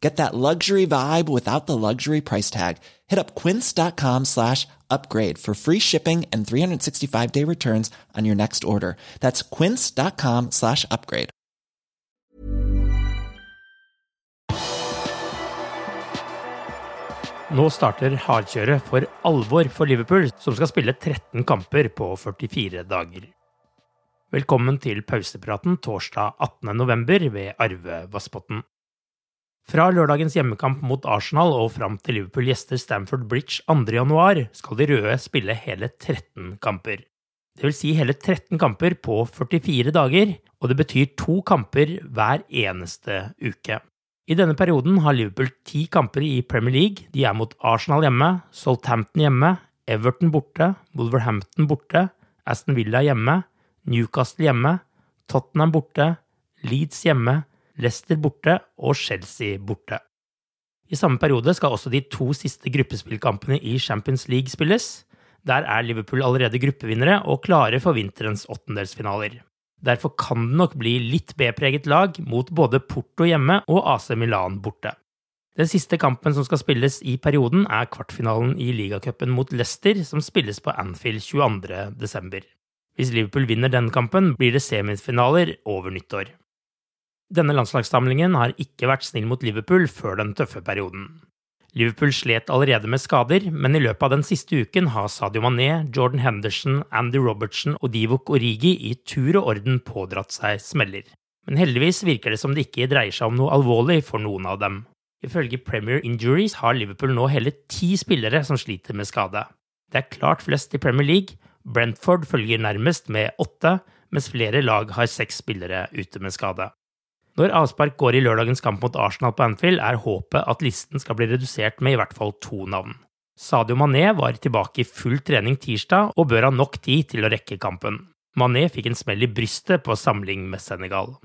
Get that luxury vibe without the luxury price tag. Hit up quince.com slash upgrade for free shipping and 365-day returns on your next order. That's quince.com slash upgrade. Nå starter hardkjøret for alvor for Liverpool, som skal spille 13 kamper på 44 dager. Velkommen til pausepraten torsdag 18.11. ved Arve Vassbotn. Fra lørdagens hjemmekamp mot Arsenal og fram til Liverpool gjester Stamford Bridge 2.1 skal de røde spille hele 13 kamper. Det vil si hele 13 kamper på 44 dager, og det betyr to kamper hver eneste uke. I denne perioden har Liverpool ti kamper i Premier League. De er mot Arsenal hjemme, Southampton hjemme, Everton borte, Wolverhampton borte, Aston Villa hjemme, Newcastle hjemme, Tottenham borte, Leeds hjemme, Leicester borte og Chelsea borte. I samme periode skal også de to siste gruppespillkampene i Champions League spilles. Der er Liverpool allerede gruppevinnere og klare for vinterens åttendelsfinaler. Derfor kan det nok bli litt B-preget lag mot både Porto hjemme og AC Milan borte. Den siste kampen som skal spilles i perioden, er kvartfinalen i ligacupen mot Leicester, som spilles på Anfield 22.12. Hvis Liverpool vinner den kampen, blir det semifinaler over nyttår. Denne landslagssamlingen har ikke vært snill mot Liverpool før den tøffe perioden. Liverpool slet allerede med skader, men i løpet av den siste uken har Sadio Mané, Jordan Henderson, Andy Robertson og Divok Origi i tur og orden pådratt seg smeller. Men heldigvis virker det som det ikke dreier seg om noe alvorlig for noen av dem. Ifølge Premier Injuries har Liverpool nå hele ti spillere som sliter med skade. Det er klart flest i Premier League, Brentford følger nærmest med åtte, mens flere lag har seks spillere ute med skade. Når avspark går i lørdagens kamp mot Arsenal på Anfield, er håpet at listen skal bli redusert med i hvert fall to navn. Sadio Mané var tilbake i full trening tirsdag og bør ha nok tid til å rekke kampen. Mané fikk en smell i brystet på samling med Senegal.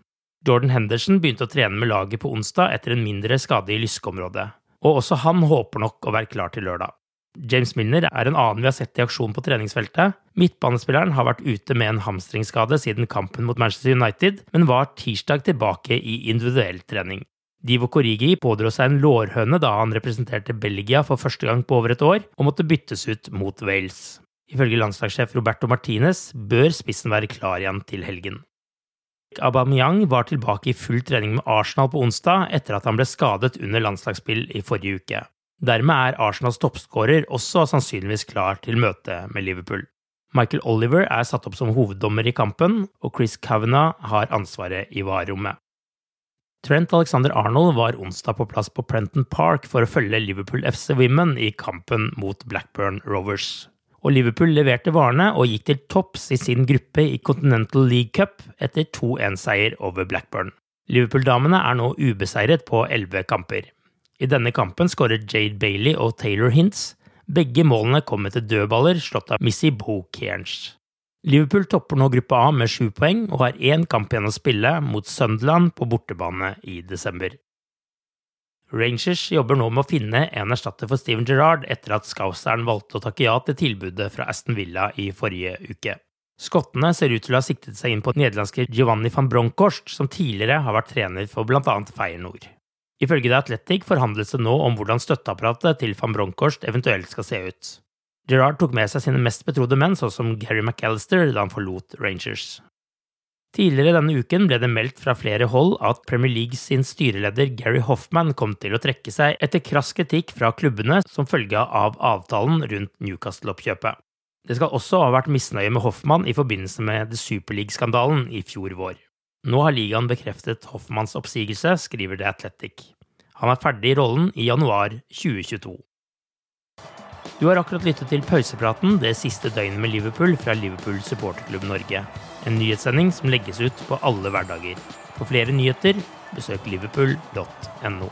Jordan Henderson begynte å trene med laget på onsdag etter en mindre skade i lyskeområdet, og også han håper nok å være klar til lørdag. James Milner er en annen vi har sett i aksjon på treningsfeltet. Midtbanespilleren har vært ute med en hamstringsskade siden kampen mot Manchester United, men var tirsdag tilbake i individuell trening. Divo Korigi pådro seg en lårhøne da han representerte Belgia for første gang på over et år, og måtte byttes ut mot Wales. Ifølge landslagssjef Roberto Martinez bør spissen være klar igjen til helgen. Aubameyang var tilbake i full trening med Arsenal på onsdag etter at han ble skadet under landslagsspill i forrige uke. Dermed er Arsenals toppskårer også sannsynligvis klar til møtet med Liverpool. Michael Oliver er satt opp som hoveddommer i kampen, og Chris Kavanagh har ansvaret i varerommet. Trent Alexander Arnold var onsdag på plass på Prenton Park for å følge Liverpool FC Women i kampen mot Blackburn Rovers. Og Liverpool leverte varene og gikk til topps i sin gruppe i Continental League Cup etter 2-1-seier over Blackburn. Liverpool-damene er nå ubeseiret på elleve kamper. I denne kampen skåret Jade Bailey og Taylor Hintz. Begge målene kom etter dødballer slått av Missy Bo Cairns. Liverpool topper nå gruppe A med sju poeng og har én kamp igjen å spille mot Sunderland på bortebane i desember. Rangers jobber nå med å finne en erstatter for Steven Gerrard etter at Scouseren valgte å takke ja til tilbudet fra Aston Villa i forrige uke. Skottene ser ut til å ha siktet seg inn på nederlandske Giovanni van Bronckhorst, som tidligere har vært trener for bl.a. Feyenoord. Ifølge The Athletic forhandles det nå om hvordan støtteapparatet til van Bronckhorst eventuelt skal se ut. Gerrard tok med seg sine mest betrodde menn, sånn som Gary McAllister, da han forlot Rangers. Tidligere denne uken ble det meldt fra flere hold at Premier League sin styreleder Gary Hoffman kom til å trekke seg etter krass kritikk fra klubbene som følge av avtalen rundt Newcastle-oppkjøpet. Det skal også ha vært misnøye med Hoffman i forbindelse med The Superleague-skandalen i fjor vår. Nå har ligaen bekreftet Hoffmanns oppsigelse, skriver The Athletic. Han er ferdig i rollen i januar 2022. Du har akkurat lyttet til pausepraten det siste døgnet med Liverpool fra Liverpool supporterklubb Norge. En nyhetssending som legges ut på alle hverdager. For flere nyheter, besøk liverpool.no.